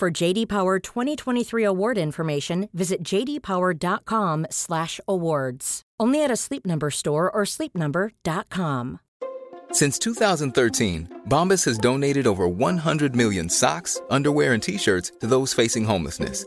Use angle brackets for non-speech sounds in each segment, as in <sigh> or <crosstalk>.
For JD Power 2023 award information, visit jdpower.com/awards. Only at a Sleep Number store or sleepnumber.com. Since 2013, Bombas has donated over 100 million socks, underwear, and t-shirts to those facing homelessness.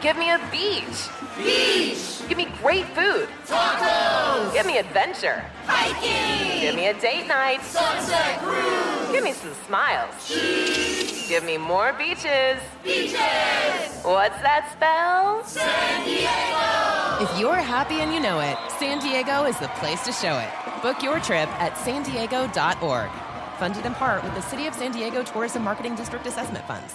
Give me a beach. Beach. Give me great food. Tacos. Give me adventure. Hiking. Give me a date night. Sunset cruise. Give me some smiles. Cheese. Give me more beaches. Beaches. What's that spell? San Diego. If you're happy and you know it, San Diego is the place to show it. Book your trip at san diego.org. Funded in part with the City of San Diego Tourism Marketing District Assessment Funds.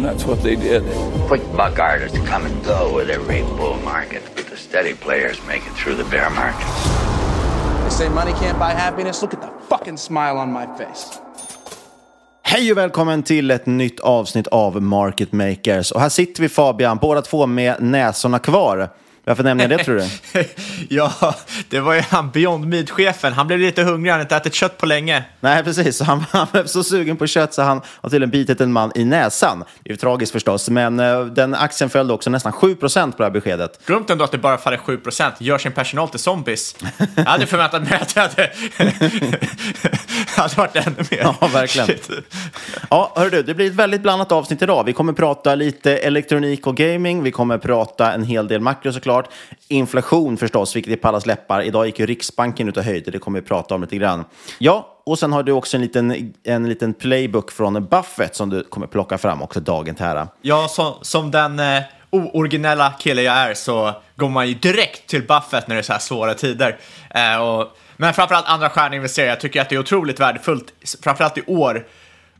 And that's what they did. Quick buck artists come and go with every bull market, but the steady players make it through the bear market. They say money can't buy happiness. Look at the fucking smile on my face. Hej och välkommen till ett nytt avsnitt av Market Makers. Och här sitter vi Fabian, båda två med näsorna kvar. Varför nämner jag det tror du? <laughs> ja, det var ju han Beyond Meat-chefen. Han blev lite hungrig, han har inte ätit kött på länge. Nej, precis. Han, han blev så sugen på kött så han har tydligen bitit en man i näsan. Det är ju tragiskt förstås, men uh, den aktien föll också nästan 7% på det här beskedet. Glömt ändå att det bara faller 7% Gör sin personal till zombies. Jag hade förväntat mig att det hade, <laughs> hade varit ännu mer. Ja, verkligen. Shit. Ja, hör du, det blir ett väldigt blandat avsnitt idag. Vi kommer prata lite elektronik och gaming. Vi kommer prata en hel del makro såklart. Inflation förstås, vilket är på allas läppar. Idag gick ju Riksbanken ut och höjde, det kommer vi prata om lite grann. Ja, och sen har du också en liten, en liten playbook från Buffett som du kommer plocka fram också dagen till ära. Ja, så, som den eh, ooriginella kille jag är så går man ju direkt till Buffett när det är så här svåra tider. Eh, och, men framförallt andra stjärninvesterare, jag tycker att det är otroligt värdefullt, framförallt i år,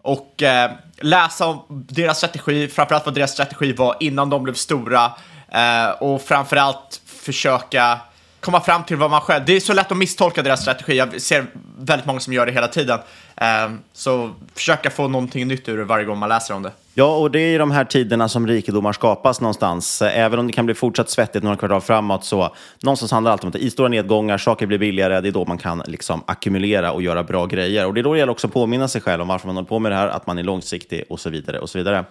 och eh, läsa om deras strategi, framförallt vad deras strategi var innan de blev stora eh, och framförallt försöka komma fram till vad man själv... Det är så lätt att misstolka deras strategi. Jag ser väldigt många som gör det hela tiden. Eh, så försöka få någonting nytt ur det varje gång man läser om det. Ja, och det är i de här tiderna som rikedomar skapas någonstans. Även om det kan bli fortsatt svettigt några kvartal framåt så någonstans handlar det alltid om att i stora nedgångar, saker blir billigare, det är då man kan liksom ackumulera och göra bra grejer. Och det är då det gäller också att påminna sig själv om varför man håller på med det här, att man är långsiktig och så vidare. och så vidare.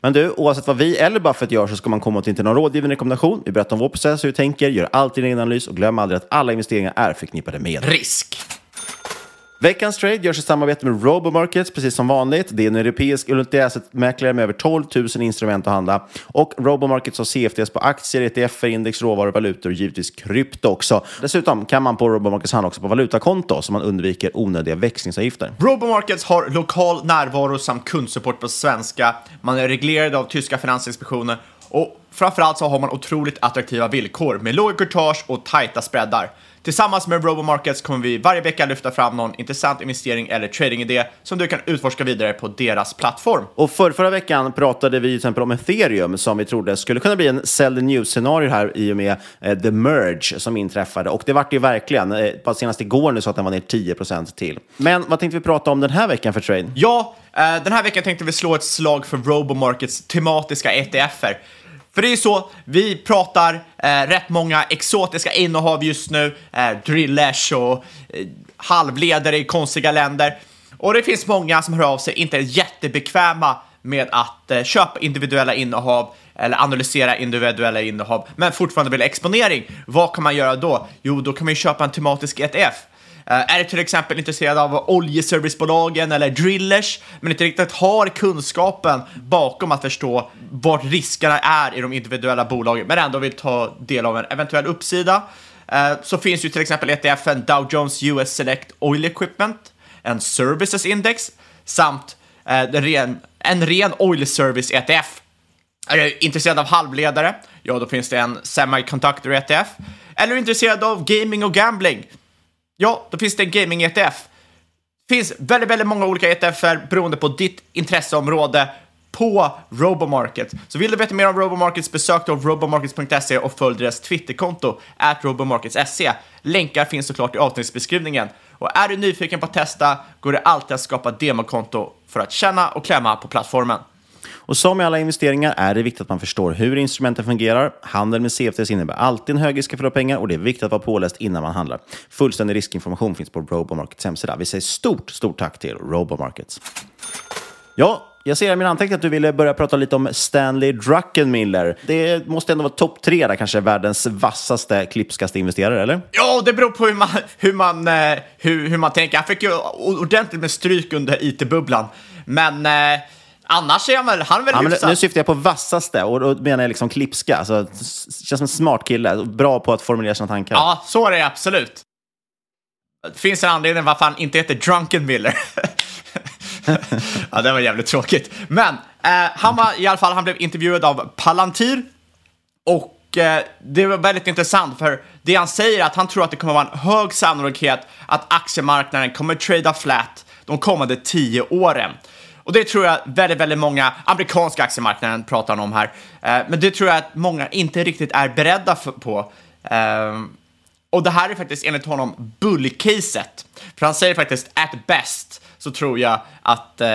Men du, oavsett vad vi eller Buffett gör så ska man komma till inte någon rådgivande rekommendation. Vi berättar om vår process, hur vi tänker, gör alltid en egen analys och glöm aldrig att alla investeringar är förknippade med risk. Veckans trade görs i samarbete med Robomarkets, precis som vanligt. Det är en europeisk multi-asset-mäklare med över 12 000 instrument att handla. Och Robomarkets har CFDs på aktier, ETF, index, råvaror, valutor och givetvis krypto också. Dessutom kan man på Robomarkets handla också på valutakonto så man undviker onödiga växlingsavgifter. Robomarkets har lokal närvaro samt kundsupport på svenska. Man är reglerad av tyska finansinspektionen. och framförallt så har man otroligt attraktiva villkor med låga courtage och tajta spreadar. Tillsammans med Robomarkets kommer vi varje vecka lyfta fram någon intressant investering eller tradingidé som du kan utforska vidare på deras plattform. Och för förra veckan pratade vi till exempel om ethereum som vi trodde skulle kunna bli en sell the news-scenario här i och med eh, the merge som inträffade. Och det vart det ju verkligen. Eh, senast igår nu så att den var ner 10% till. Men vad tänkte vi prata om den här veckan för trade? Ja, eh, den här veckan tänkte vi slå ett slag för Robomarkets tematiska ETFer. För det är ju så, vi pratar eh, rätt många exotiska innehav just nu, eh, drillers och eh, halvledare i konstiga länder. Och det finns många som hör av sig, inte är jättebekväma med att eh, köpa individuella innehav eller analysera individuella innehav, men fortfarande vill ha exponering. Vad kan man göra då? Jo, då kan man ju köpa en tematisk ETF. Eh, är du till exempel intresserad av oljeservicebolagen eller drillers, men inte riktigt har kunskapen bakom att förstå vart riskerna är i de individuella bolagen, men ändå vill ta del av en eventuell uppsida, eh, så finns ju till exempel ETFen Dow Jones US Select Oil Equipment, en Services Index, samt eh, en ren, en ren Oil Service ETF. Är du intresserad av halvledare? Ja, då finns det en Semiconductor ETF. Eller är du intresserad av gaming och gambling? Ja, då finns det en gaming-ETF. Det finns väldigt, väldigt många olika ETFer beroende på ditt intresseområde på Robomarket. Så vill du veta mer om Robomarkets, besök då robomarkets.se och följ deras Twitterkonto, at robomarkets.se. Länkar finns såklart i avsnittsbeskrivningen. Och är du nyfiken på att testa går det alltid att skapa demokonto för att känna och klämma på plattformen. Och som med alla investeringar är det viktigt att man förstår hur instrumenten fungerar. Handel med CFDs innebär alltid en hög risk för pengar och det är viktigt att vara påläst innan man handlar. Fullständig riskinformation finns på Robomarkets hemsida. Vi säger stort, stort tack till Robomarkets. Ja, jag ser i min anteckning att du ville börja prata lite om Stanley Druckenmiller. Det måste ändå vara topp tre där, kanske världens vassaste, klipskaste investerare, eller? Ja, det beror på hur man, hur man, eh, hur, hur man tänker. Han fick ju ordentligt med stryk under IT-bubblan, men eh, Annars är han väl, han är väl ja, hyfsad. Nu syftar jag på vassaste och då menar jag liksom klipska. Alltså, känns som en smart kille, bra på att formulera sina tankar. Ja, så är det absolut. Det finns en anledning varför han inte heter Drunken Miller. <laughs> ja, det var jävligt tråkigt. Men eh, han var i alla fall, han blev intervjuad av Palantir och eh, det var väldigt intressant för det han säger är att han tror att det kommer vara en hög sannolikhet att aktiemarknaden kommer trada flat de kommande tio åren. Och det tror jag väldigt, väldigt många, amerikanska aktiemarknaden pratar om här, eh, men det tror jag att många inte riktigt är beredda för, på. Eh, och det här är faktiskt enligt honom bullcaset. För han säger faktiskt at best så tror jag att eh,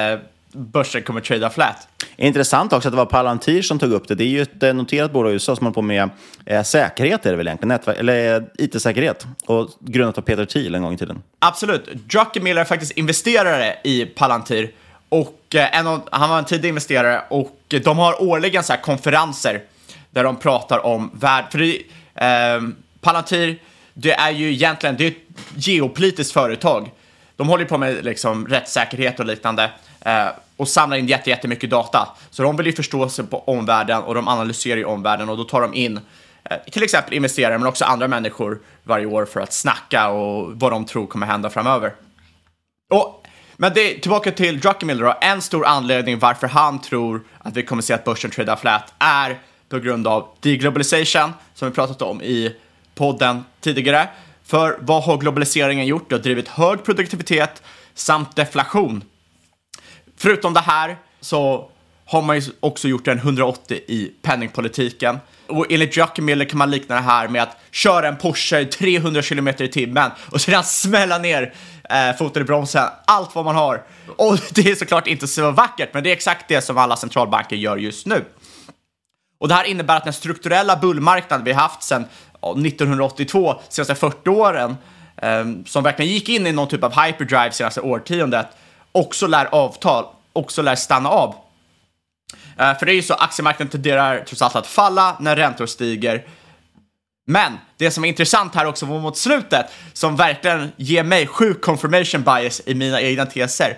börsen kommer trada flat. Intressant också att det var Palantir som tog upp det. Det är ju ett noterat bolag i USA som håller på med eh, säkerhet, är det väl egentligen, Nätverk, eller IT-säkerhet, och grundat av Peter Thiel en gång i tiden. Absolut. Druckenmiller är faktiskt investerare i Palantir och eh, en av, han var en tidig investerare och de har årligen så konferenser där de pratar om värld... För det, eh, Palantir, det är ju egentligen det är ett geopolitiskt företag. De håller på med liksom, rättssäkerhet och liknande eh, och samlar in jättemycket data. Så de vill ju förstå sig på omvärlden och de analyserar ju omvärlden och då tar de in eh, till exempel investerare men också andra människor varje år för att snacka och vad de tror kommer hända framöver. Och men det, tillbaka till Druckenmiller då. En stor anledning varför han tror att vi kommer se att börsen tradar flat är på grund av deglobalisation som vi pratat om i podden tidigare. För vad har globaliseringen gjort? Det har drivit hög produktivitet samt deflation. Förutom det här så har man ju också gjort en 180 i penningpolitiken. Och enligt Druckenmiller kan man likna det här med att köra en Porsche 300 km i timmen och sedan <laughs> smälla ner eh, foten i bromsen, allt vad man har. Och <laughs> det är såklart inte så vackert, men det är exakt det som alla centralbanker gör just nu. Och det här innebär att den strukturella bullmarknaden vi haft sedan 1982, senaste 40 åren, eh, som verkligen gick in i någon typ av hyperdrive senaste årtiondet, också lär avtal, också lär stanna av. Eh, för det är ju så, aktiemarknaden tenderar trots allt att falla när räntor stiger, men det som är intressant här också mot slutet, som verkligen ger mig sjuk confirmation bias i mina egna teser.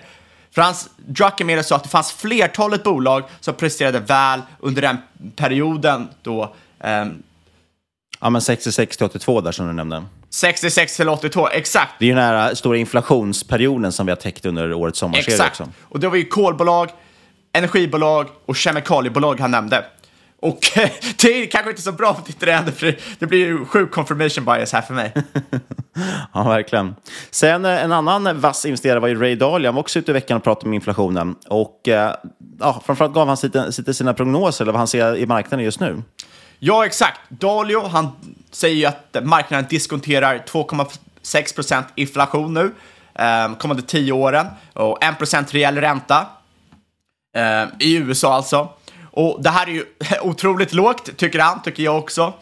Frans Druckenmiller sa att det fanns flertalet bolag som presterade väl under den perioden då... Um, ja, men 66 till 82 där som du nämnde. 66 till 82, exakt. Det är ju den här stora inflationsperioden som vi har täckt under årets sommarserie exakt. också. Och det var ju kolbolag, energibolag och kemikaliebolag han nämnde. Och <laughs> det är kanske inte så bra för ditt räde, för det blir ju sjuk confirmation bias här för mig. <laughs> Ja, verkligen. Sen eh, en annan vass investerare var ju Ray Dalio. Han var också ute i veckan och pratade om inflationen. Och eh, ja, framförallt gav han lite sina prognoser, eller vad han ser i marknaden just nu. Ja, exakt. Dalio, han säger ju att marknaden diskonterar 2,6 procent inflation nu, eh, kommande tio åren, och 1 procent reell ränta. Eh, I USA alltså. Och det här är ju <laughs> otroligt lågt, tycker han, tycker jag också.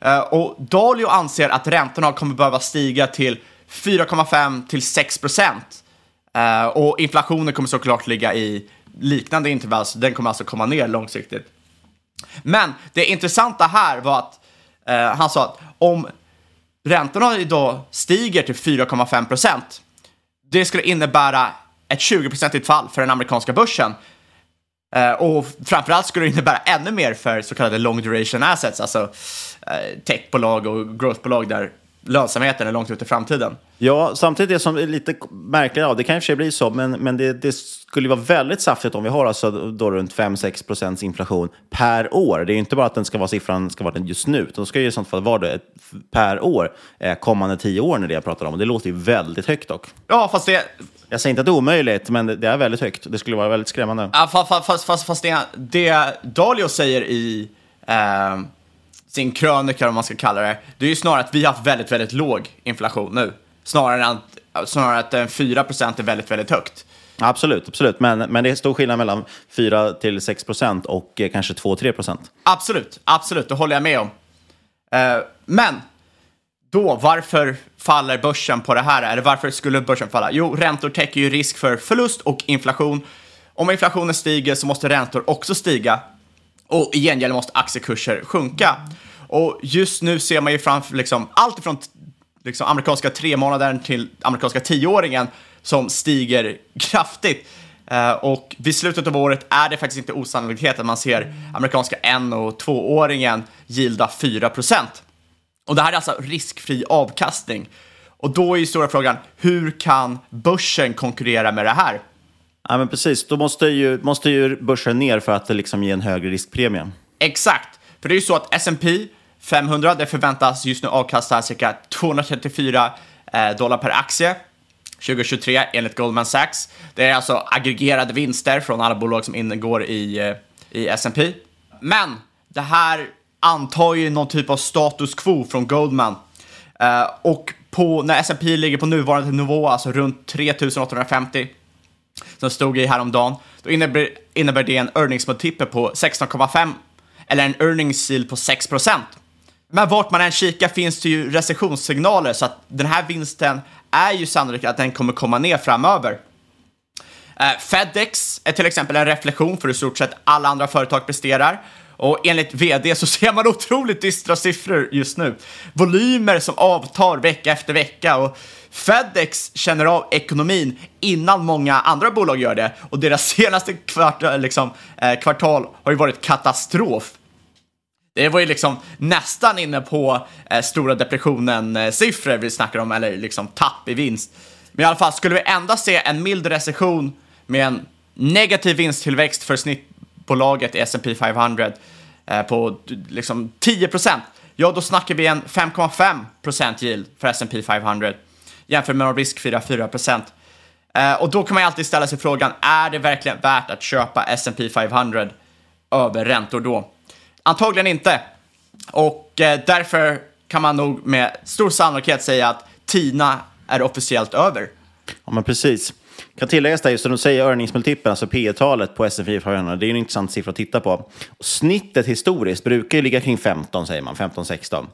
Eh, och Dalio anser att räntorna kommer behöva stiga till 4,5 till 6 procent. Eh, och inflationen kommer såklart ligga i liknande intervall, så den kommer alltså komma ner långsiktigt. Men det intressanta här var att eh, han sa att om räntorna idag stiger till 4,5 procent, det skulle innebära ett 20-procentigt fall för den amerikanska börsen. Eh, och framförallt skulle det innebära ännu mer för så kallade long duration assets, alltså eh, techbolag och growthbolag där lönsamheten är långt ut i framtiden. Ja, samtidigt det som är lite märkligt, ja, det kan i och för sig bli så, men, men det, det skulle vara väldigt saftigt om vi har alltså då runt 5-6 procents inflation per år. Det är ju inte bara att den ska vara siffran ska vara den just nu, utan ska ju i sånt fall vara det per år eh, kommande tio år när det jag pratar om. Det låter ju väldigt högt dock. Ja, fast det... Jag säger inte att det är omöjligt, men det är väldigt högt. Det skulle vara väldigt skrämmande. Ja, fast, fast, fast, fast det, det Dalio säger i eh, sin krönika, om man ska kalla det, det är ju snarare att vi har haft väldigt, väldigt låg inflation nu. Snarare än att, snarare att 4 procent är väldigt, väldigt högt. Absolut, absolut. Men, men det är stor skillnad mellan 4 till 6 procent och eh, kanske 2-3 procent. Absolut, absolut, det håller jag med om. Eh, men då, varför faller börsen på det här? Eller varför skulle börsen falla? Jo, räntor täcker ju risk för förlust och inflation. Om inflationen stiger så måste räntor också stiga. Och i gengäld måste aktiekurser sjunka. Och just nu ser man ju framför liksom, allt ifrån liksom, amerikanska tre månader till amerikanska tioåringen som stiger kraftigt. Uh, och vid slutet av året är det faktiskt inte osannolikt att man ser amerikanska en och tvååringen gilda 4 Och det här är alltså riskfri avkastning. Och då är ju stora frågan, hur kan börsen konkurrera med det här? Ja, men precis. Då måste ju, måste ju börsen ner för att det liksom ger en högre riskpremie. Exakt. För det är ju så att S&P 500, det förväntas just nu avkasta cirka 234 eh, dollar per aktie 2023 enligt Goldman Sachs. Det är alltså aggregerade vinster från alla bolag som ingår i, eh, i S&P. Men det här antar ju någon typ av status quo från Goldman. Eh, och på, när S&P ligger på nuvarande nivå, alltså runt 3850, som stod i häromdagen, då innebär, innebär det en earnings multiple på 16,5 eller en earnings yield på 6% Men vart man än kikar finns det ju recessionssignaler så att den här vinsten är ju sannolikt att den kommer komma ner framöver. Eh, Fedex är till exempel en reflektion för i stort sett alla andra företag presterar. Och enligt vd så ser man otroligt dystra siffror just nu. Volymer som avtar vecka efter vecka och Fedex känner av ekonomin innan många andra bolag gör det och deras <laughs> senaste kvart, liksom, eh, kvartal har ju varit katastrof. Det var ju liksom nästan inne på eh, stora depressionen-siffror eh, vi snackar om, eller liksom tapp i vinst. Men i alla fall, skulle vi endast se en mild recession med en negativ vinsttillväxt för snittbolaget i S&P 500 eh, på liksom 10% ja då snackar vi en 5,5 yield för S&P 500 jämfört med de riskfria 4 eh, Och då kan man ju alltid ställa sig frågan, är det verkligen värt att köpa S&P 500 över räntor då? Antagligen inte. Och eh, därför kan man nog med stor sannolikhet säga att TINA är officiellt över. Ja, men precis. Kan tilläggas där, just som du säger, earningsmultipeln, alltså P talet på S&P 500, det är en intressant siffra att titta på. Och snittet historiskt brukar ju ligga kring 15, säger man, 15-16.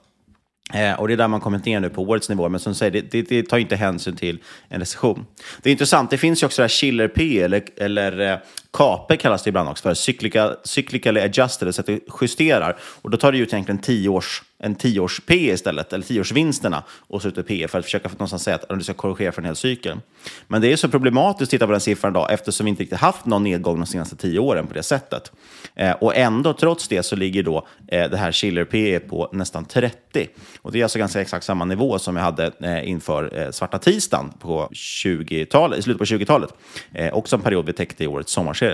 Eh, och det är där man kommit ner nu på årets nivå, men som säger, det, det, det, tar inte hänsyn till en recession. Det är intressant, det finns ju också det här chiller P, eller, eller eh, KAPE kallas det ibland också för, cyclical, cyclically adjusted, så att det justerar. Och då tar det ut egentligen tio års en tioårs P istället, eller tioårsvinsterna, och så ut ett P för att försöka någonstans säga att du ska korrigera för en hel cykel. Men det är så problematiskt att titta på den siffran idag eftersom vi inte riktigt haft någon nedgång de senaste tio åren på det sättet. Eh, och ändå, trots det, så ligger då eh, det här Schiller P på nästan 30. Och det är alltså ganska exakt samma nivå som vi hade eh, inför eh, svarta tisdagen på 20 i slutet på 20-talet. Eh, också en period vi täckte i årets sommarserie.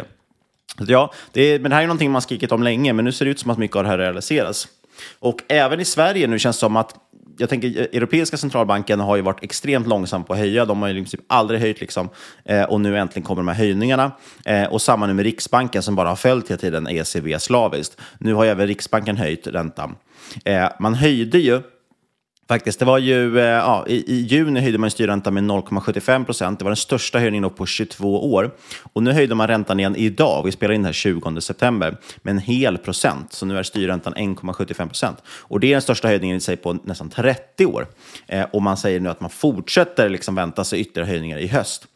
Så Ja, det är, men det här är någonting man skrikit om länge, men nu ser det ut som att mycket av det här realiseras. Och även i Sverige nu känns det som att jag tänker, Europeiska centralbanken har ju varit extremt långsam på att höja. De har ju liksom aldrig höjt, liksom, eh, och nu äntligen kommer de här höjningarna. Eh, och samma nu med Riksbanken som bara har följt hela tiden ECB slaviskt. Nu har ju även Riksbanken höjt räntan. Eh, man höjde ju Faktiskt, det var ju, eh, ja, i, i juni höjde man styrräntan med 0,75 procent. Det var den största höjningen på 22 år. Och nu höjde man räntan igen idag, vi spelar in det här 20 september, med en hel procent. Så nu är styrräntan 1,75 procent. Och det är den största höjningen i sig på nästan 30 år. Eh, och man säger nu att man fortsätter liksom vänta sig ytterligare höjningar i höst.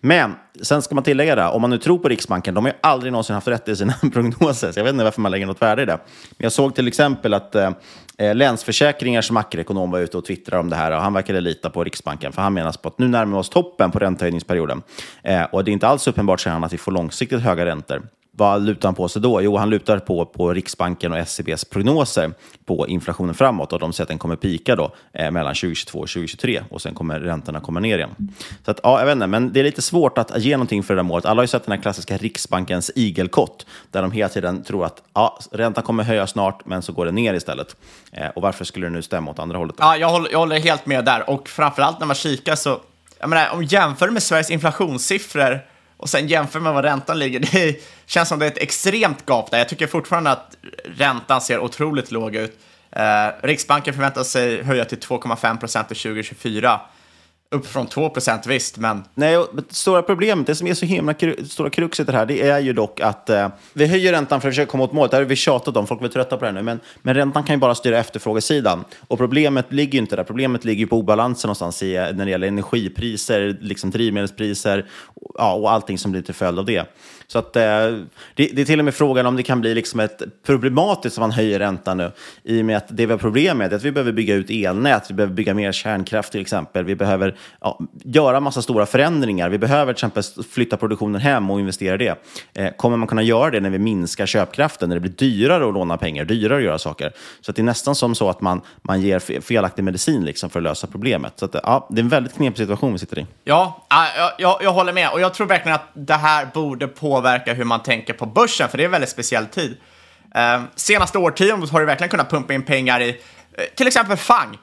Men sen ska man tillägga det, om man nu tror på Riksbanken, de har ju aldrig någonsin haft rätt i sina <laughs> prognoser, så jag vet inte varför man lägger något värde i det. Men jag såg till exempel att eh, eh Länsförsäkringars makroekonom var ute och twittrade om det här och han verkade lita på Riksbanken, för han menar på att nu närmar vi oss toppen på räntehöjningsperioden. Eh, och det är inte alls uppenbart, säger han, att vi får långsiktigt höga räntor. Vad lutar han på sig då? Jo, han lutar på, på Riksbanken och SCBs prognoser på inflationen framåt och de säger att den kommer pika då, eh, mellan 2022 och 2023 och sen kommer räntorna komma ner igen. Så att, ja, jag vet inte, men det är lite svårt att ge någonting för det där målet. Alla har ju sett den här klassiska Riksbankens igelkott där de hela tiden tror att ja, räntan kommer höja snart, men så går den ner istället. Eh, och varför skulle det nu stämma åt andra hållet? Då? Ja, jag håller, jag håller helt med där. Och framförallt när man kikar så, jag menar, om jämför med Sveriges inflationssiffror och sen jämför med vad räntan ligger, <laughs> det känns som det är ett extremt gap där. Jag tycker fortfarande att räntan ser otroligt låg ut. Eh, Riksbanken förväntar sig höja till 2,5 procent till 2024. Upp från 2 procent visst, men... Nej, och det stora problemet, det som är så himla kru- stora kruxet i det här, det är ju dock att eh, vi höjer räntan för att försöka komma åt målet. Det här har vi tjatat om, folk är trötta på det här nu. Men, men räntan kan ju bara styra efterfrågesidan. Och problemet ligger ju inte där. Problemet ligger ju på obalansen någonstans i, när det gäller energipriser, liksom drivmedelspriser ja, och allting som blir till följd av det. Så att, eh, det, det är till och med frågan om det kan bli liksom ett problematiskt om man höjer räntan nu. I och med att det vi har problem med är att vi behöver bygga ut elnät, vi behöver bygga mer kärnkraft till exempel. Vi behöver ja, göra massa stora förändringar. Vi behöver till exempel flytta produktionen hem och investera i det. Eh, kommer man kunna göra det när vi minskar köpkraften, när det blir dyrare att låna pengar, dyrare att göra saker? Så att det är nästan som så att man, man ger felaktig medicin liksom för att lösa problemet. Så att, ja, det är en väldigt knepig situation vi sitter i. Ja, ja, jag, jag, jag håller med. Och jag tror verkligen att det här borde påverka hur man tänker på börsen, för det är en väldigt speciell tid. Eh, senaste årtiondet har du verkligen kunnat pumpa in pengar i eh, till exempel FANG.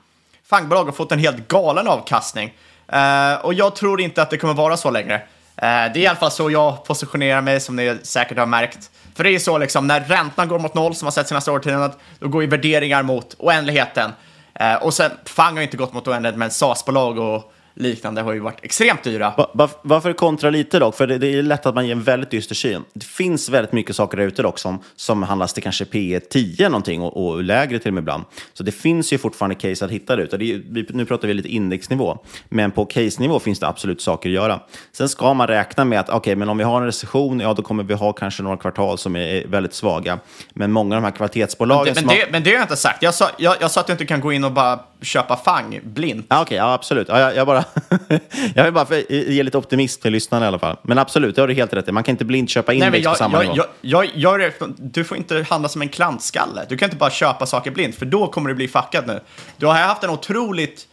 FANG-bolag har fått en helt galen avkastning. Eh, och jag tror inte att det kommer vara så längre. Eh, det är i alla fall så jag positionerar mig, som ni säkert har märkt. För det är ju så liksom, när räntan går mot noll, som har sett senaste årtiondet, då går ju värderingar mot oändligheten. Eh, och sen, FANG har inte gått mot oändlighet, men SAS-bolag och liknande har ju varit extremt dyra. Va- va- Varför kontra lite dock? För det, det är lätt att man ger en väldigt dyster syn. Det finns väldigt mycket saker där ute dock som, som handlas till kanske P 10 någonting och, och lägre till och med ibland. Så det finns ju fortfarande case att hitta där ute. Det nu pratar vi lite indexnivå, men på case-nivå finns det absolut saker att göra. Sen ska man räkna med att okej, men om vi har en recession, ja då kommer vi ha kanske några kvartal som är väldigt svaga. Men många av de här kvalitetsbolagen Men, som det, har... men det har jag inte sagt. Jag sa, jag, jag sa att du inte kan gå in och bara köpa FANG blint. Ja, Okej, ja, absolut. Ja, jag, jag, bara <laughs> jag vill bara för, ge lite optimism till lyssnarna i alla fall. Men absolut, det har du helt rätt i. Man kan inte blint köpa index Nej, jag, på samma jag, nivå. jag, jag, du får inte handla som en klantskalle. Du kan inte bara köpa saker blint, för då kommer du bli fuckad nu. Du har haft en otroligt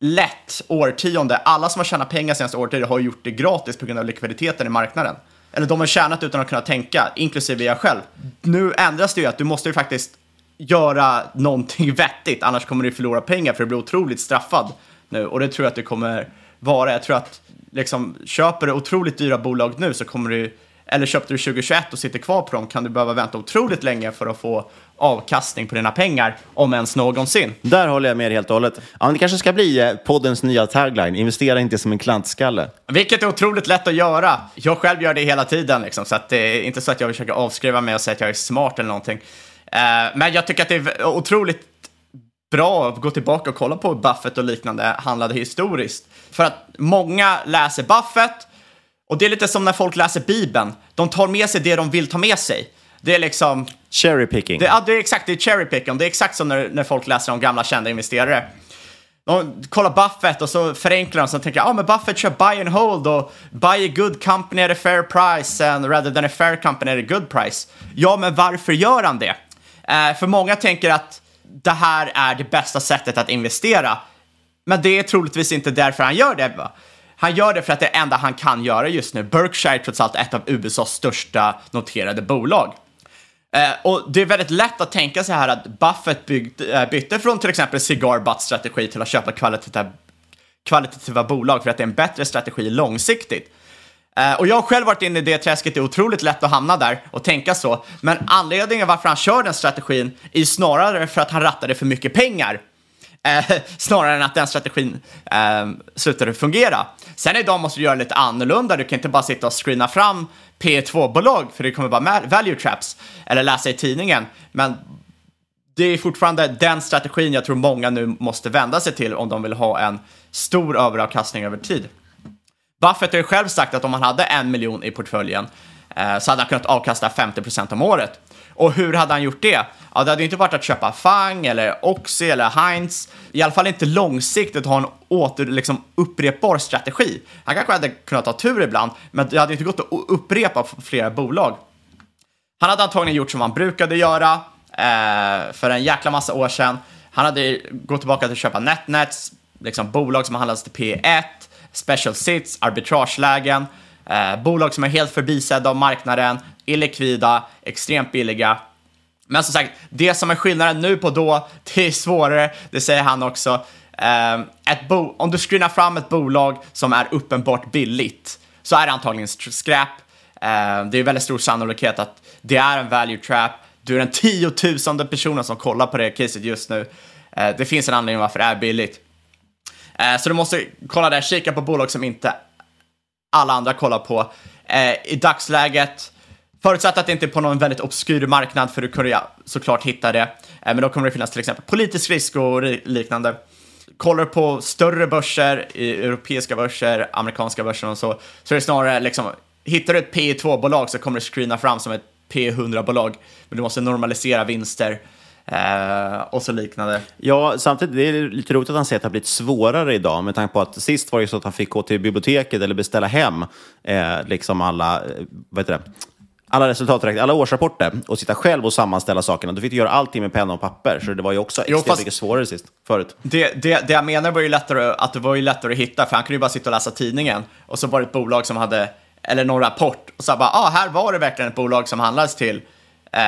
lätt årtionde. Alla som har tjänat pengar senaste årtiondet har gjort det gratis på grund av likviditeten i marknaden. Eller de har tjänat utan att kunna tänka, inklusive jag själv. Nu ändras det ju att du måste ju faktiskt göra någonting <laughs> vettigt, annars kommer du förlora pengar för du blir otroligt straffad nu. Och det tror jag att det kommer vara. Jag tror att liksom, köper du otroligt dyra bolag nu så kommer du, eller köpte du 2021 och sitter kvar på dem kan du behöva vänta otroligt länge för att få avkastning på dina pengar, om ens någonsin. Där håller jag med helt och hållet. Ja, det kanske ska bli eh, poddens nya tagline. Investera inte som en klantskalle. Vilket är otroligt lätt att göra. Jag själv gör det hela tiden, liksom, så att det är inte så att jag försöker avskriva mig och säga att jag är smart eller någonting. Eh, men jag tycker att det är otroligt bra att gå tillbaka och kolla på hur Buffett och liknande handlade historiskt. För att många läser Buffett, och det är lite som när folk läser Bibeln. De tar med sig det de vill ta med sig. Det är liksom... Cherry picking. Det, ja, det är exakt, det är cherry picking. Det är exakt som när, när folk läser om gamla kända investerare. De kollar Buffett och så förenklar de och tänker ja ah, men Buffett kör buy and hold och buy a good company at a fair price and rather than a fair company at a good price. Ja, men varför gör han det? Eh, för många tänker att det här är det bästa sättet att investera. Men det är troligtvis inte därför han gör det. Va? han gör det för att det är det enda han kan göra just nu. Berkshire är trots allt ett av USAs största noterade bolag. Eh, och det är väldigt lätt att tänka sig här att Buffett byggt, eh, bytte från till exempel cigar butt strategi till att köpa kvalitativa, kvalitativa bolag för att det är en bättre strategi långsiktigt. Eh, och jag har själv varit inne i det träsket, det är otroligt lätt att hamna där och tänka så. Men anledningen varför han kör den strategin är snarare för att han rattade för mycket pengar. Eh, <laughs> snarare än att den strategin eh, slutade fungera. Sen idag måste du göra lite annorlunda, du kan inte bara sitta och screena fram P2-bolag för det kommer vara value traps eller läsa i tidningen. Men det är fortfarande den strategin jag tror många nu måste vända sig till om de vill ha en stor överavkastning över tid. Buffett har ju själv sagt att om han hade en miljon i portföljen eh, så hade han kunnat avkasta 50% om året. Och hur hade han gjort det? Ja, det hade ju inte varit att köpa Fang eller Oxy eller Heinz. I alla fall inte långsiktigt ha en åter, liksom, upprepbar strategi. Han kanske hade kunnat ha tur ibland, men det hade inte gått att upprepa flera bolag. Han hade antagligen gjort som han brukade göra eh, för en jäkla massa år sedan. Han hade gått tillbaka till att köpa NetNets, liksom bolag som handlades till P1, special sits, arbitragelägen, eh, bolag som är helt förbisedda av marknaden, illikvida, extremt billiga. Men som sagt, det som är skillnaden nu på då, <laughs> det är svårare, det säger han också. Eh, ett bo om du screenar fram ett bolag som är uppenbart billigt så är det antagligen skräp. Eh, det är väldigt stor sannolikhet att det är en value trap. Du är den tiotusende personen som kollar på det caset just nu. Eh, det finns en anledning varför det är billigt. Eh, så du måste kolla där, kika på bolag som inte alla andra kollar på. Eh, I dagsläget, förutsatt att det inte är på någon väldigt obskyr marknad, för du kunde ja, såklart hitta det, eh, men då kommer det finnas till exempel politisk risk och liknande. Kollar du på större börser, europeiska börser, amerikanska börser och så, så är det snarare liksom, hittar du ett P2-bolag så kommer det screena fram som ett P100-bolag, men du måste normalisera vinster Eh, och så liknande. Ja, samtidigt det är lite roligt att han säger att det har blivit svårare idag med tanke på att sist var det så att han fick gå till biblioteket eller beställa hem eh, liksom alla, eh, vad heter det? alla resultat, alla årsrapporter och sitta själv och sammanställa sakerna. Du fick göra allting med penna och papper, så det var ju också extremt jo, mycket svårare sist, förut. Det, det, det jag menar var ju lättare, att det var ju lättare att hitta, för han kunde ju bara sitta och läsa tidningen och så var det ett bolag som hade, eller någon rapport, och så bara, ah, här var det verkligen ett bolag som handlades till eh,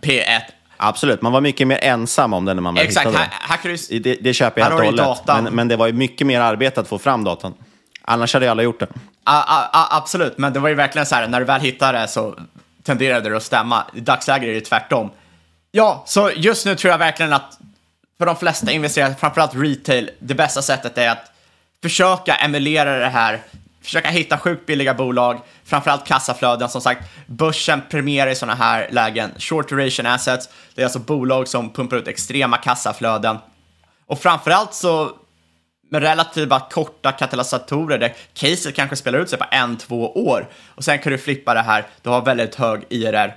P1 Absolut, man var mycket mer ensam om det när man Exakt, hittade här, här det. Det, köper jag helt och hållet. Men, men, det var ju mycket mer arbete att få fram datan. Annars hade ju alla gjort det. A, a, a, absolut, men det var ju verkligen så här, när du väl hittade det så tenderade det att stämma. I dagsläget är det tvärtom. Ja, så just nu tror jag verkligen att för de flesta investerare, framförallt retail, det bästa sättet är att försöka emulera det här försöka hitta sjukt billiga bolag, framförallt kassaflöden. Som sagt, börsen premierar i sådana här lägen short duration assets. Det är alltså bolag som pumpar ut extrema kassaflöden. Och framförallt så med relativa korta katalysatorer där caset kanske spelar ut sig på en, två år och sen kan du flippa det här, du har väldigt hög IRR.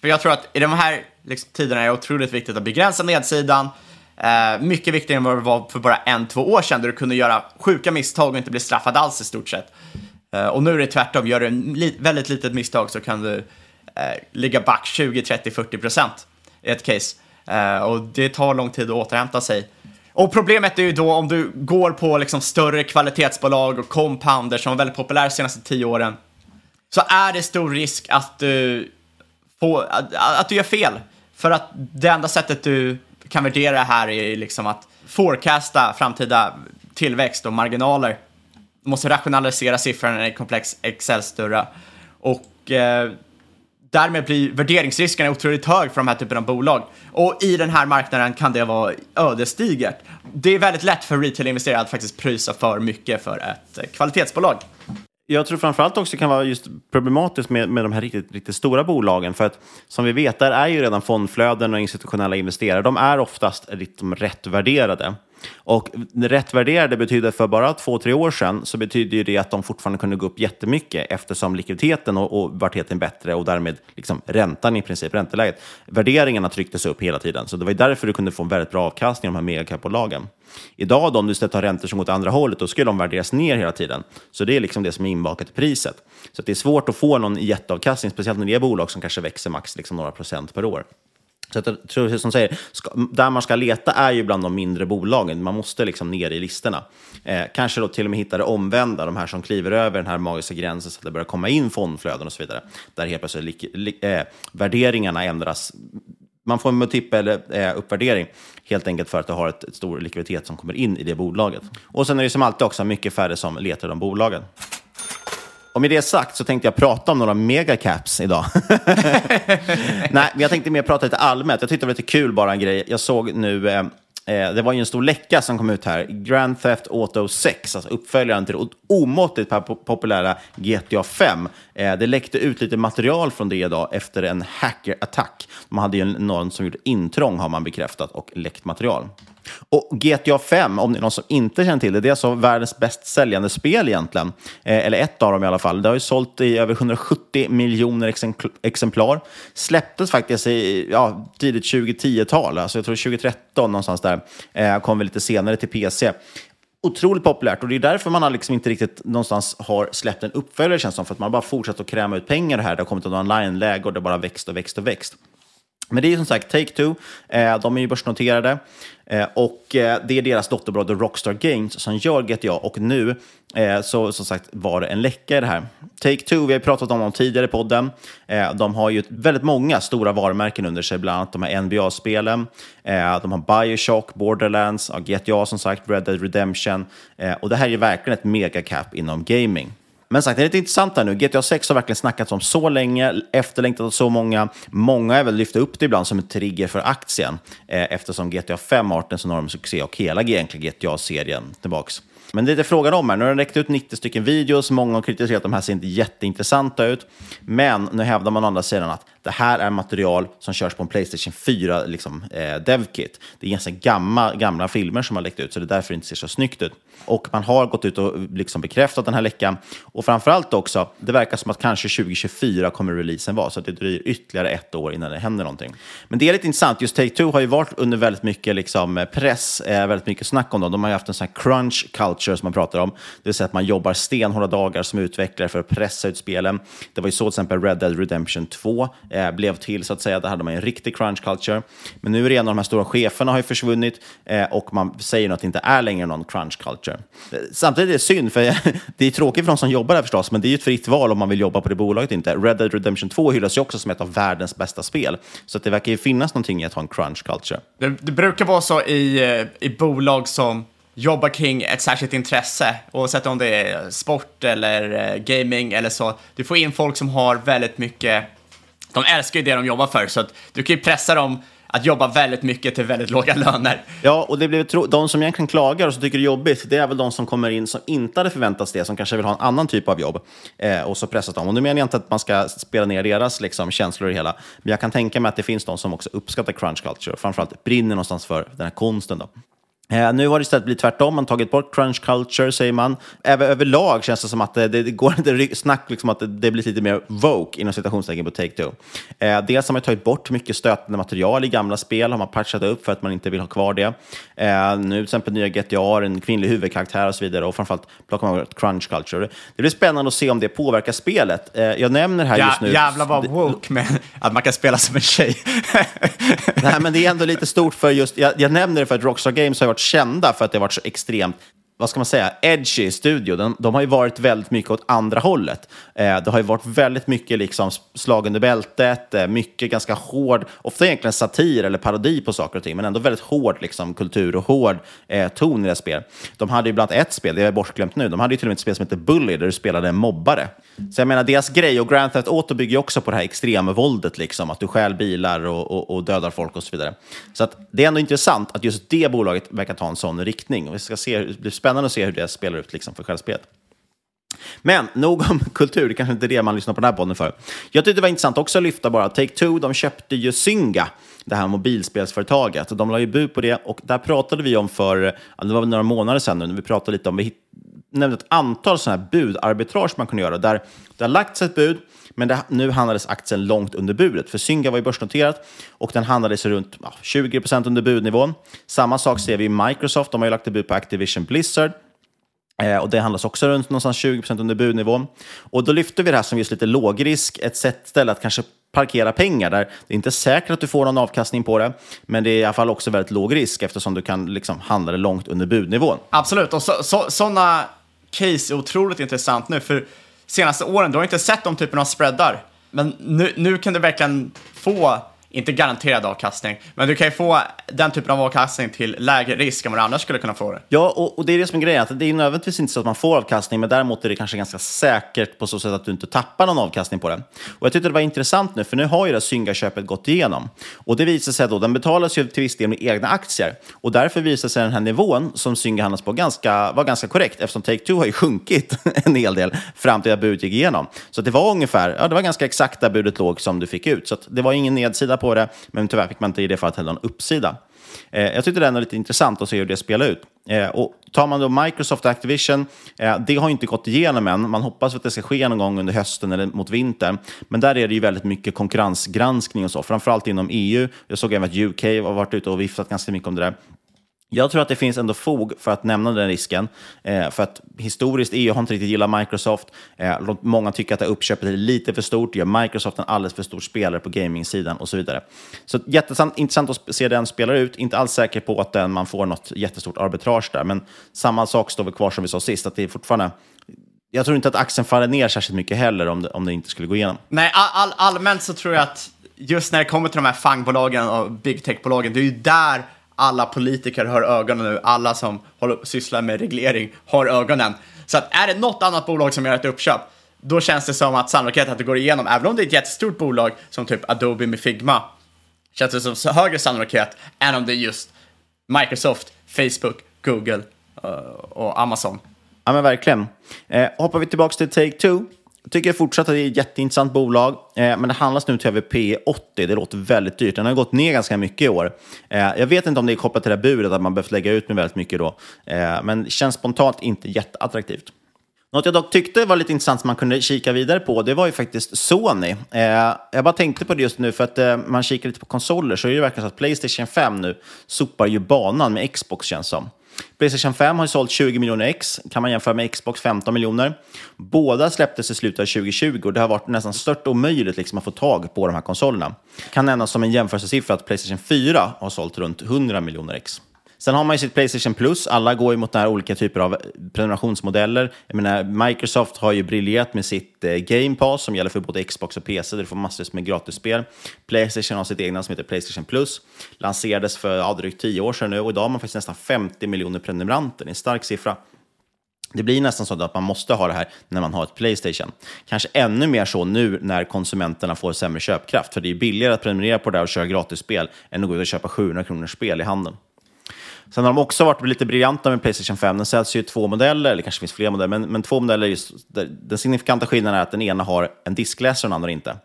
För jag tror att i de här liksom, tiderna är det otroligt viktigt att begränsa nedsidan, Eh, mycket viktigare än vad det var för bara en, två år sedan, där du kunde göra sjuka misstag och inte bli straffad alls i stort sett. Eh, och nu är det tvärtom, gör du ett li väldigt litet misstag så kan du eh, ligga back 20, 30, 40 procent i ett case. Eh, och det tar lång tid att återhämta sig. Och problemet är ju då om du går på liksom större kvalitetsbolag och compounder som var väldigt populära de senaste tio åren, så är det stor risk att du, får, att, att du gör fel. För att det enda sättet du kan värdera det här är liksom att forecasta framtida tillväxt och marginaler. Du måste rationalisera siffrorna i komplex Excel-störa. Och eh, därmed blir värderingsrisken otroligt hög för de här typen av bolag. Och i den här marknaden kan det vara ödesdigert. Det är väldigt lätt för retail-investerare att faktiskt pröjsa för mycket för ett eh, kvalitetsbolag. Jag tror framförallt också kan vara just problematiskt med, med de här riktigt, riktigt stora bolagen. För att som vi vet, där är ju redan fondflöden och institutionella investerare, de är oftast liksom rätt värderade. Och rätt värderade betyder för bara två, tre år sedan så betyder det att de fortfarande kunde gå upp jättemycket eftersom likviditeten och, och vartheten bättre och därmed liksom räntan i princip, ränteläget. Värderingarna trycktes upp hela tiden, så det var därför du kunde få en väldigt bra avkastning i de här megacapbolagen. Idag då, om du istället har räntor som går åt andra hållet, då skulle de värderas ner hela tiden. Så det är liksom det som är inbakat i priset. Så det är svårt att få någon jätteavkastning, speciellt när det är bolag som kanske växer max liksom några procent per år. Så jag tror, som säger, ska, där man ska leta är ju bland de mindre bolagen. Man måste liksom ner i listorna. Eh, kanske då till och med hitta det omvända, de här som kliver över den här magiska gränsen så att det börjar komma in fondflöden och så vidare. Där helt plötsligt li, li, eh, värderingarna ändras. Man får en multipel eh, uppvärdering helt enkelt för att du har ett, ett stor likviditet som kommer in i det bolaget. Och sen är det som alltid också mycket färre som letar de bolagen. Och med det sagt så tänkte jag prata om några megacaps idag. <laughs> Nej, men jag tänkte mer prata lite allmänt. Jag tyckte det var lite kul bara en grej. Jag såg nu, eh, eh, det var ju en stor läcka som kom ut här. Grand Theft Auto 6, alltså uppföljaren till det omåttligt populära GTA 5. Eh, det läckte ut lite material från det idag efter en hackerattack. De hade ju någon som gjort intrång har man bekräftat och läckt material. Och GTA 5, om det är någon som inte känner till det, det är alltså världens bäst säljande spel egentligen. Eh, eller ett av dem i alla fall. Det har ju sålt i över 170 miljoner exemplar. Släpptes faktiskt i ja, tidigt 2010-tal, alltså jag tror 2013 någonstans där. Eh, kom väl lite senare till PC otroligt populärt och det är därför man har liksom inte riktigt någonstans har släppt en uppföljare känns som, för att man bara fortsatt att kräma ut pengar här. Det har kommit ett online-läge och det har bara växt och växt och växt. Men det är som sagt Take-Two, eh, de är ju börsnoterade. Eh, och eh, det är deras dotterbolag Rockstar Games som gör GTA och nu eh, så som sagt var det en läcka i det här. Take-Two, vi har pratat om dem tidigare i podden, eh, de har ju väldigt många stora varumärken under sig, bland annat de här NBA-spelen, eh, de har Bioshock, Borderlands, GTA som sagt, Red Dead Redemption. Eh, och det här är verkligen ett megacap inom gaming. Men sagt, det är lite intressant här nu. GTA 6 har verkligen snackats om så länge, efterlängtat av så många. Många har väl lyft upp det ibland som en trigger för aktien, eh, eftersom GTA 5 har varit en så enorm succé och hela egentligen GTA-serien tillbaks. Men det är det frågan om här. Nu har den räckt ut 90 stycken videos, många har kritiserat att de här ser inte jätteintressanta ut. Men nu hävdar man å andra sidan att det här är material som körs på en Playstation 4 liksom, eh, DevKit. Det är ganska gamla, gamla filmer som har läckt ut, så det är därför det inte ser så snyggt ut. Och man har gått ut och liksom bekräftat den här läckan. Och framförallt också, det verkar som att kanske 2024 kommer releasen vara, så att det dröjer ytterligare ett år innan det händer någonting. Men det är lite intressant, just Take-Two har ju varit under väldigt mycket liksom, eh, press, eh, väldigt mycket snack om dem. De har ju haft en sån här crunch culture som man pratar om, det vill säga att man jobbar stenhårda dagar som utvecklare för att pressa ut spelen. Det var ju så till exempel Red Dead Redemption 2 eh, blev till, så att säga. Där hade man en riktig crunch culture. Men nu är det en av de här stora cheferna har ju försvunnit eh, och man säger att det inte är längre någon crunch culture. Eh, samtidigt är det synd, för <laughs> det är tråkigt för de som jobbar där förstås, men det är ju ett fritt val om man vill jobba på det bolaget inte. Red Dead Redemption 2 hyllas ju också som ett av världens bästa spel, så att det verkar ju finnas någonting i att ha en crunch culture. Det, det brukar vara så i, eh, i bolag som jobbar kring ett särskilt intresse, oavsett om det är sport eller eh, gaming eller så. Du får in folk som har väldigt mycket, de älskar ju det de jobbar för, så att du kan ju pressa dem att jobba väldigt mycket till väldigt låga <laughs> löner. Ja, och det blir de som egentligen klagar och som tycker det är jobbigt, det är väl de som kommer in som inte hade förväntats det, som kanske vill ha en annan typ av jobb. Eh, och så pressas de. Och nu menar jag inte att man ska spela ner deras liksom, känslor i det hela, men jag kan tänka mig att det finns de som också uppskattar crunch culture och framförallt brinner någonstans för den här konsten. Då. Eh, nu har det istället blivit tvärtom, man har tagit bort crunch culture, säger man. Även överlag känns det som att det, det går lite snack liksom att det, det blir lite mer woke inom citationstecken på Take-Two. Eh, dels har man tagit bort mycket stötande material i gamla spel, har man patchat upp för att man inte vill ha kvar det. Eh, nu till exempel nya GTA, en kvinnlig huvudkaraktär och så vidare, och framförallt plockar man bort crunch culture. Det blir spännande att se om det påverkar spelet. Eh, jag nämner här ja, just nu... Jävlar vad woke med att man kan spela som en tjej. Nej, men det är ändå lite stort för just... Jag, jag nämner det för att Rockstar Games har varit kända för att det har varit så extremt vad ska man säga, edgy studio. De, de, har ju varit väldigt mycket åt andra hållet. Eh, det har ju varit väldigt mycket liksom slag under bältet, eh, mycket ganska hård, ofta egentligen satir eller parodi på saker och ting, men ändå väldigt hård liksom, kultur och hård eh, ton i det spel. De hade ju bland annat ett spel, det är bortglömt nu, de hade ju till och med ett spel som heter Bully, där du spelade en mobbare. Så jag menar, deras grej, och Grand Theft Auto bygger ju också på det här extremvåldet, liksom, att du stjäl bilar och, och, och, dödar folk och så vidare. Så att det är ändå intressant att just det bolaget verkar ta en sån riktning. Och vi ska se, hur det blir spännande att se hur det spelar ut liksom, för självspelet. Men nog om <laughs> kultur, det kanske inte är det man lyssnar på den här podden för. Jag tyckte det var intressant också att lyfta bara, Take-Two, de köpte ju Zynga, det här mobilspelsföretaget. De la ju bud på det och där pratade vi om för, det var väl några månader sedan nu, när vi pratade lite om, vi nämnde ett antal sådana här budarbitrage man kunde göra, där det har lagts ett bud, men det, nu handlades aktien långt under budet. För Synga var ju börsnoterat och den handlades runt ja, 20 procent under budnivån. Samma sak ser vi i Microsoft. De har ju lagt ett bud på Activision Blizzard. Eh, och det handlas också runt någonstans 20 procent under budnivån. Och då lyfter vi det här som just lite lågrisk, ett sätt ställe att kanske parkera pengar där det är inte säkert att du får någon avkastning på det, men det är i alla fall också väldigt låg risk eftersom du kan liksom handla det långt under budnivån. Absolut, och så, så, sådana case är otroligt intressant nu, för senaste åren, du har inte sett de typen av spreadar. Men nu, nu kan du verkligen få inte garanterad avkastning, men du kan ju få den typen av avkastning till lägre risk än vad du annars skulle kunna få det. Ja, och, och det är det som är grejen. Att det är nödvändigtvis inte så att man får avkastning, men däremot är det kanske ganska säkert på så sätt att du inte tappar någon avkastning på det. Och jag tyckte det var intressant nu, för nu har ju det Synga-köpet gått igenom. Och det visar sig då, den betalas ju till viss del med egna aktier. Och därför visar sig den här nivån som Synga handlas på ganska, var ganska korrekt, eftersom Take-Two har ju <laughs> sjunkit en hel del fram till att budet gick igenom. Så det var ungefär, ja det var ganska exakt där budet låg som du fick ut. Så det var ingen nedsida på det, men tyvärr fick man inte i det fallet heller någon uppsida. Eh, jag tyckte det var lite intressant att se hur det spelar ut. Eh, och tar man då Microsoft Activision, eh, det har inte gått igenom än. Man hoppas att det ska ske någon gång under hösten eller mot vintern. Men där är det ju väldigt mycket konkurrensgranskning och så, framförallt inom EU. Jag såg även att UK har varit ute och viftat ganska mycket om det där. Jag tror att det finns ändå fog för att nämna den risken. Eh, för att historiskt, EU har inte riktigt gillat Microsoft. Eh, många tycker att det uppköpet är lite för stort, gör Microsoft en alldeles för stor spelare på gaming-sidan och så vidare. Så jätteintressant att se den spela ut. Inte alls säker på att den, man får något jättestort arbitrage där, men samma sak står väl kvar som vi sa sist, att det är fortfarande jag tror inte att aktien faller ner särskilt mycket heller om det, om det inte skulle gå igenom. Nej, all, all, allmänt så tror jag att just när det kommer till de här fangbolagen och big tech-bolagen, det är ju där alla politiker har ögonen nu, alla som håller, sysslar med reglering har ögonen. Så att är det något annat bolag som gör ett uppköp, då känns det som att sannolikheten att det går igenom, även om det är ett jättestort bolag som typ Adobe med Figma, känns det som högre sannolikhet än om det är just Microsoft, Facebook, Google eh, och Amazon. Ja, men verkligen. Eh, hoppar vi tillbaka till Take-Two jag tycker fortsatt att det är ett jätteintressant bolag, eh, men det handlas nu till över P80. Det låter väldigt dyrt. Den har gått ner ganska mycket i år. Eh, jag vet inte om det är kopplat till det här budet, att man behövt lägga ut med väldigt mycket då. Eh, men känns spontant inte jätteattraktivt. Något jag dock tyckte var lite intressant som man kunde kika vidare på, det var ju faktiskt Sony. Eh, jag bara tänkte på det just nu, för att eh, man kikar lite på konsoler så är det verkligen så att Playstation 5 nu sopar ju banan med Xbox känns som. Playstation 5 har sålt 20 miljoner ex, kan man jämföra med Xbox 15 miljoner. Båda släpptes i slutet av 2020 och det har varit nästan stört omöjligt liksom att få tag på de här konsolerna. Kan nämnas som en jämförelsesiffra att Playstation 4 har sålt runt 100 miljoner ex. Sen har man ju sitt Playstation Plus. Alla går ju mot här olika typer av prenumerationsmodeller. Jag menar, Microsoft har ju briljerat med sitt eh, Game Pass som gäller för både Xbox och PC, där du får massor med gratisspel. Playstation har sitt egna som heter Playstation Plus. Lanserades för ja, drygt tio år sedan nu och idag har man faktiskt nästan 50 miljoner prenumeranter. Det är en stark siffra. Det blir nästan så att man måste ha det här när man har ett Playstation. Kanske ännu mer så nu när konsumenterna får sämre köpkraft. För det är billigare att prenumerera på det här och köra gratisspel än att gå ut och köpa 700 kronors spel i handeln. Sen har de också varit lite briljanta med Playstation 5. Den säljs ju två modeller, eller kanske finns fler modeller, men, men två modeller. Just, den signifikanta skillnaden är att den ena har en diskläsare och den andra inte.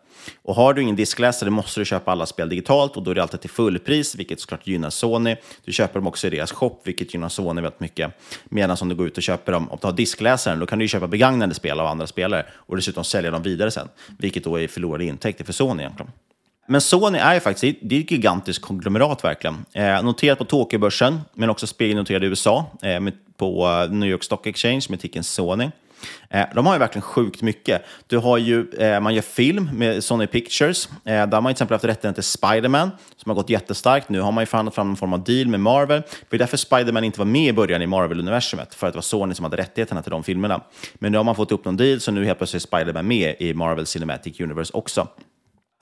Och har du ingen diskläsare måste du köpa alla spel digitalt och då är det alltid till fullpris, vilket såklart gynnar Sony. Du köper dem också i deras shop, vilket gynnar Sony väldigt mycket. Medan om du går ut och köper dem, om du har diskläsaren, då kan du köpa begagnade spel av andra spelare och dessutom sälja dem vidare sen, vilket då är förlorade intäkter för Sony egentligen. Men Sony är ju faktiskt det är ett gigantiskt konglomerat verkligen. Eh, noterat på Tokyobörsen, men också spegelnoterad i USA, eh, med, på eh, New York Stock Exchange med ticken Sony. Eh, de har ju verkligen sjukt mycket. Du har ju, eh, man gör film med Sony Pictures. Eh, där har man till exempel haft rätten till Spiderman som har gått jättestarkt. Nu har man ju förhandlat fram någon form av deal med Marvel. Det är därför Spiderman inte var med i början i Marvel-universumet, för att det var Sony som hade rättigheterna till de filmerna. Men nu har man fått upp någon deal, så nu helt plötsligt är Spiderman med i Marvel Cinematic Universe också.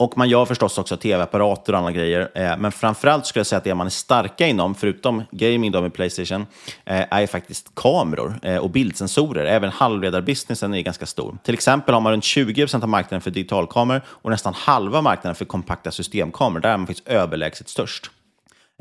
Och man gör förstås också tv-apparater och andra grejer. Eh, men framförallt skulle jag säga att det man är starka inom, förutom gaming då med Playstation, eh, är faktiskt kameror eh, och bildsensorer. Även halvledarbusinessen är ganska stor. Till exempel har man runt 20 procent av marknaden för digitalkameror och nästan halva marknaden för kompakta systemkameror. Där är man faktiskt överlägset störst.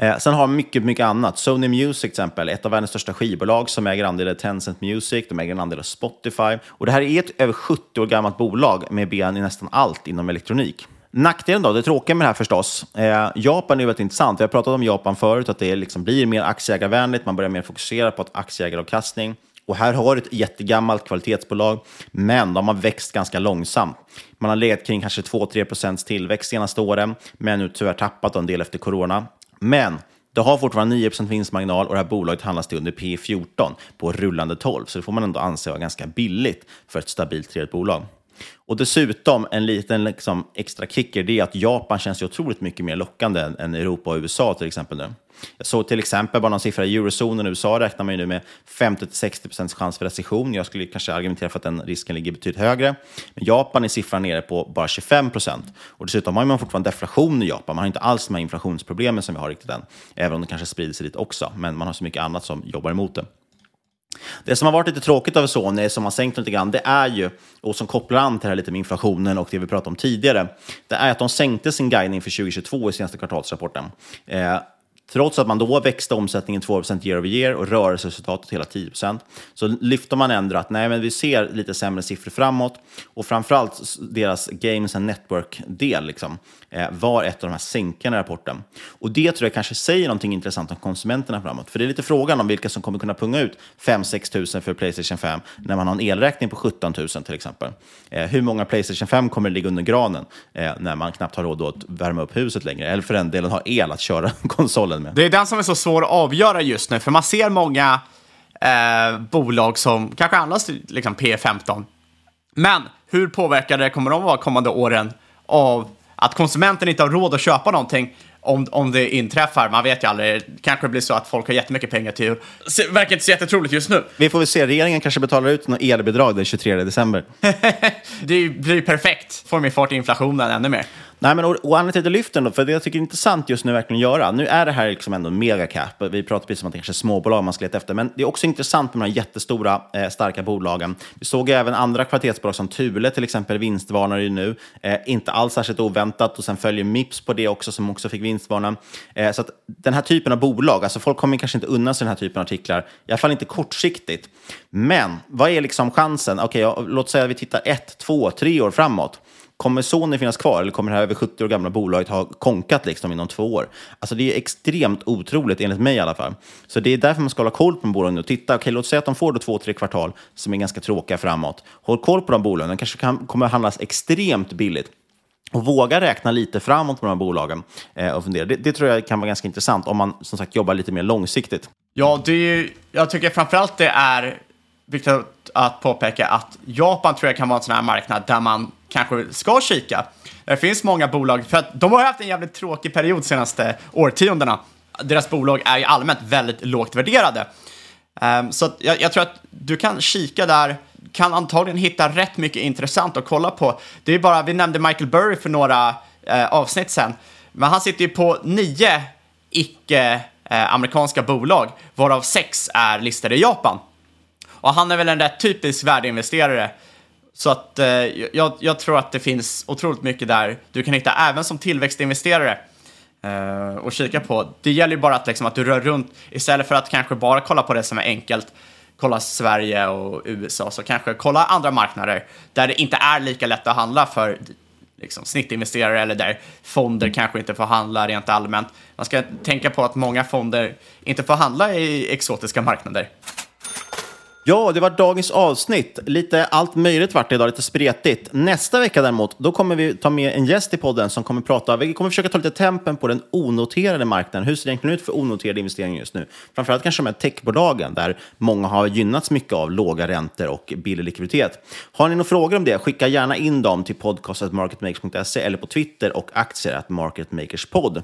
Eh, sen har man mycket, mycket annat. Sony Music till exempel, ett av världens största skivbolag som äger andel i Tencent Music, de äger en andel av Spotify. Och det här är ett över 70 år gammalt bolag med ben i nästan allt inom elektronik. Nackdelen då, det tråkiga med det här förstås, eh, Japan är väldigt intressant. Vi har pratat om Japan förut, att det liksom blir mer aktieägarvänligt, man börjar mer fokusera på aktieägaravkastning. Och här har du ett jättegammalt kvalitetsbolag, men de har växt ganska långsamt. Man har legat kring kanske 2-3 procents tillväxt senaste åren, men nu tyvärr tappat en del efter corona. Men det har fortfarande 9% vinstmarginal och det här bolaget handlas till under P14 på rullande 12, så det får man ändå anse vara ganska billigt för ett stabilt bolag. Och dessutom, en liten liksom, extra kicker, det är att Japan känns ju otroligt mycket mer lockande än, Europa och USA till exempel nu. Jag såg till exempel bara någon siffra i eurozonen i USA räknar man ju nu med 50-60% chans för recession. Jag skulle kanske argumentera för att den risken ligger betydligt högre. Men Japan är siffran nere på bara 25 procent. Och dessutom har man fortfarande deflation i Japan. Man har inte alls de här inflationsproblemen som vi har riktigt än. Även om det kanske sprider sig dit också. Men man har så mycket annat som jobbar emot det. Det som har varit lite tråkigt över Sony, som har sänkt lite grann, det är ju, och som kopplar an till det här lite med inflationen och det vi pratade om tidigare, det är att de sänkte sin guidning för 2022 i senaste kvartalsrapporten. Eh, Trots att man då växte omsättningen 2% year over year och rörelseresultatet hela 10% så lyfter man ändå att nej, men vi ser lite sämre siffror framåt. Och framförallt deras Games and Network-del liksom, eh, var ett av de här sänkarna i rapporten. Och det tror jag kanske säger någonting intressant om konsumenterna framåt. För det är lite frågan om vilka som kommer kunna punga ut 5-6 tusen för Playstation 5 när man har en elräkning på 17 000 till exempel. Eh, hur många Playstation 5 kommer ligga under granen eh, när man knappt har råd att värma upp huset längre? Eller för den delen ha el att köra <laughs> konsolen med. Det är den som är så svår att avgöra just nu, för man ser många eh, bolag som kanske handlas liksom P15. Men hur påverkade kommer de vara kommande åren av att konsumenten inte har råd att köpa någonting om, om det inträffar. Man vet ju aldrig. Kanske det blir så att folk har jättemycket pengar till Det verkar inte så jättetroligt just nu. Vi får väl se. Regeringen kanske betalar ut något elbidrag den 23 december. <laughs> det blir perfekt. Får mer fart i inflationen ännu mer. Nej, men och, och anledningen till att jag lyfter den, för det jag tycker är intressant just nu verkligen att göra, nu är det här liksom ändå en megacap, vi pratar precis om att det kanske är småbolag man ska leta efter, men det är också intressant med de här jättestora, eh, starka bolagen. Vi såg även andra kvalitetsbolag som Thule till exempel vinstvarnar ju nu, eh, inte alls särskilt oväntat, och sen följer Mips på det också, som också fick vinstvarna. Eh, så att den här typen av bolag, alltså folk kommer kanske inte undan sig den här typen av artiklar, i alla fall inte kortsiktigt. Men vad är liksom chansen? Okej, okay, låt säga att vi tittar ett, två, tre år framåt. Kommer Sony finnas kvar eller kommer det här över 70 år gamla bolaget ha konkat liksom inom två år? Alltså det är extremt otroligt, enligt mig i alla fall. Så det är därför man ska hålla koll på bolagen och titta. Okej, låt säga att de får då två, tre kvartal som är ganska tråkiga framåt. Håll koll på de bolagen. De kanske kan, kommer att handlas extremt billigt. Och våga räkna lite framåt på de här bolagen eh, och fundera. Det, det, tror jag kan vara ganska intressant om man som sagt jobbar lite mer långsiktigt. Ja, det är, jag tycker framförallt det är viktigt att påpeka att Japan tror jag kan vara en sån här marknad där man kanske ska kika. Det finns många bolag, för att de har haft en jävligt tråkig period de senaste årtiondena. Deras bolag är ju allmänt väldigt lågt värderade. Um, så jag, jag, tror att du kan kika där, kan antagligen hitta rätt mycket intressant att kolla på. Det är bara, vi nämnde Michael Burry för några uh, avsnitt sen, men han sitter ju på nio icke-amerikanska eh, uh, bolag, varav sex är listade i Japan. Och han är väl en rätt typisk värdeinvesterare så att eh, jag, jag, tror att det finns otroligt mycket där du kan hitta även som tillväxtinvesterare eh, och kika på. Det gäller ju bara att, liksom, att du rör runt istället för att kanske bara kolla på det som är enkelt. Kolla Sverige och USA, så kanske kolla andra marknader där det inte är lika lätt att handla för liksom, snittinvesterare eller där fonder kanske inte får handla rent allmänt. Man ska tänka på att många fonder inte får handla i exotiska marknader. Ja, det var dagens avsnitt. Lite allt möjligt vart det idag, lite spretigt. Nästa vecka däremot, då kommer vi ta med en gäst i podden som kommer prata, vi kommer försöka ta lite tempen på den onoterade marknaden. Hur ser det egentligen ut för onoterade investeringar just nu? Framförallt kanske de här techbolagen där många har gynnats mycket av låga räntor och billig likviditet. Har ni några frågor om det, skicka gärna in dem till podcastmarketmakers.se eller på Twitter och aktier marketmakerspod.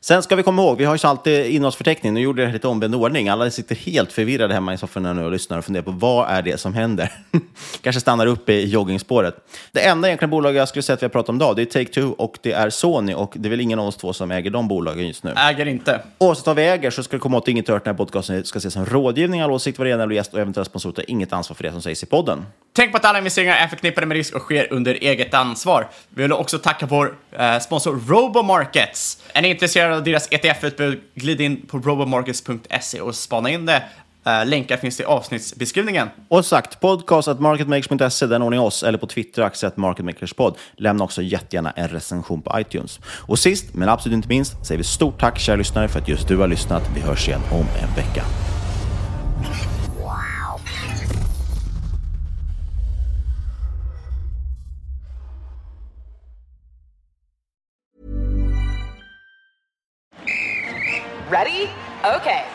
Sen ska vi komma ihåg, vi har ju alltid innehållsförteckning. Nu gjorde jag det lite omvänd ordning. Alla sitter helt förvirrade hemma i sofforna nu och lyssnar och funderar på vad är det som händer? <laughs> Kanske stannar upp i joggingspåret. Det enda egentligen bolaget jag skulle säga att vi har pratat om idag, det är Take-Two och det är Sony. Och det är väl ingen av oss två som äger de bolagen just nu. Äger inte. Oavsett vad vi äger så ska det komma åt inget hört den här podcasten ska ses som rådgivning, all åsikt, det gäller gäst och eventuella sponsorer tar inget ansvar för det som sägs i podden. Tänk på att alla investeringar är förknippade med risk och sker under eget ansvar. Vi vill också tacka vår eh, sponsor Robomarkets. Är Intresserad av deras ETF-utbud, glid in på robomarkets.se och spana in det. Uh, länkar finns i avsnittsbeskrivningen. Och sagt, podcast at marketmakers.se, den ni oss, eller på Twitter, aktiet marketmakerspod. Lämna också jättegärna en recension på iTunes. Och sist, men absolut inte minst, säger vi stort tack kära lyssnare för att just du har lyssnat. Vi hörs igen om en vecka. Ready? Okay.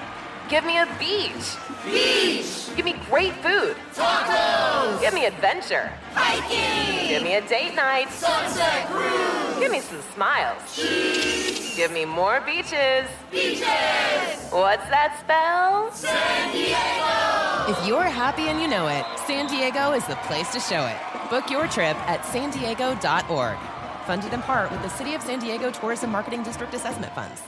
Give me a beach. Beach. Give me great food. Tacos! Give me adventure. Hiking! Give me a date night. Sunset cruise! Give me some smiles. Cheese! Give me more beaches. Beaches! What's that spell? San Diego! If you're happy and you know it, San Diego is the place to show it. Book your trip at san diego.org. funded in part with the City of San Diego Tourism Marketing District Assessment Funds.